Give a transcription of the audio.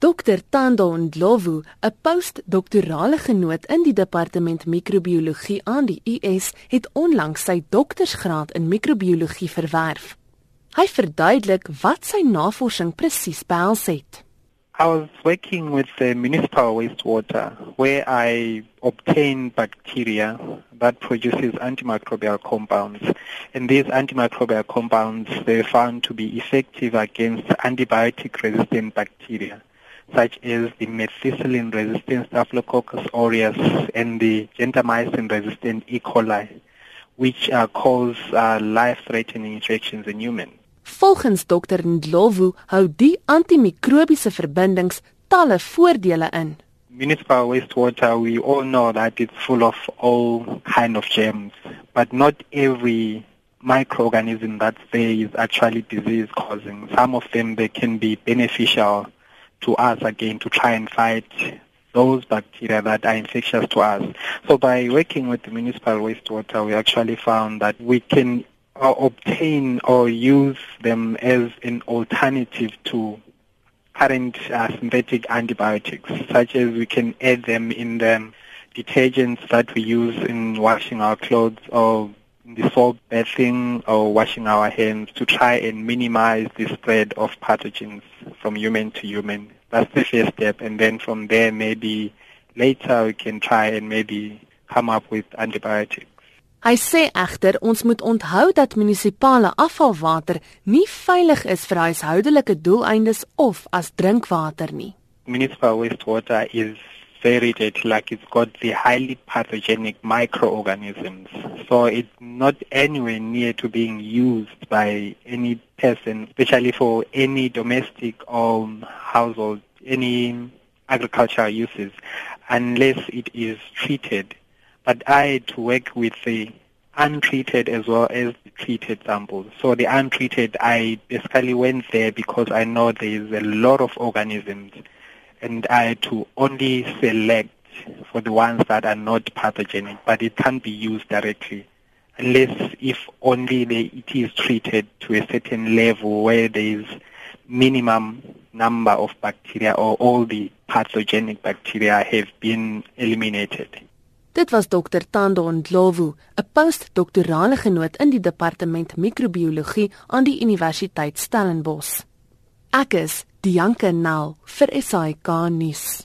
Dr Tando Ndlovu, 'n postdoktorale genoot in die departement microbiologie aan die US, het onlangs sy doktorsgraad in microbiologie verwerf. Hy verduidelik wat sy navorsing presies behels het. I was working with the municipal wastewater where I obtained bacteria that produces antimicrobial compounds. And these antimicrobial compounds, they're found to be effective against antibiotic-resistant bacteria, such as the methicillin-resistant Staphylococcus aureus and the gentamicin-resistant E. coli, which uh, cause uh, life-threatening infections in humans. Volgens dokter Ndlovu hou die antimikrobiese verbindings talle voordele in. Municipal wastewater, we all know that it's full of all kind of germs, but not every microorganism that's there is actually disease causing. Some of them they can be beneficial to us again to try and fight those bacteria that are infectious to us. So by working with the municipal wastewater, we actually found that we can uh, obtain or use them as an alternative to current uh, synthetic antibiotics, such as we can add them in the detergents that we use in washing our clothes or in the soap bathing or washing our hands to try and minimize the spread of pathogens from human to human. That's the first step. And then from there, maybe later we can try and maybe come up with antibiotics. Hy sê egter ons moet onthou dat munisipale afvalwater nie veilig is vir huishoudelike doeleindes of as drinkwater nie. Municipal wastewater is very dirty, like it's got the highly pathogenic microorganisms. So it's not anywhere near to being used by any person, especially for any domestic or household, any agricultural uses, unless it is treated but I to work with the untreated as well as the treated samples. So the untreated, I basically went there because I know there is a lot of organisms and I to only select for the ones that are not pathogenic, but it can't be used directly unless if only it is treated to a certain level where there is minimum number of bacteria or all the pathogenic bacteria have been eliminated. Dit was Dr Tando Ndlovu, 'n postdoktorale genoot in die departement microbiologie aan die Universiteit Stellenbosch. Ek is Dianke Nel vir SAK nuus.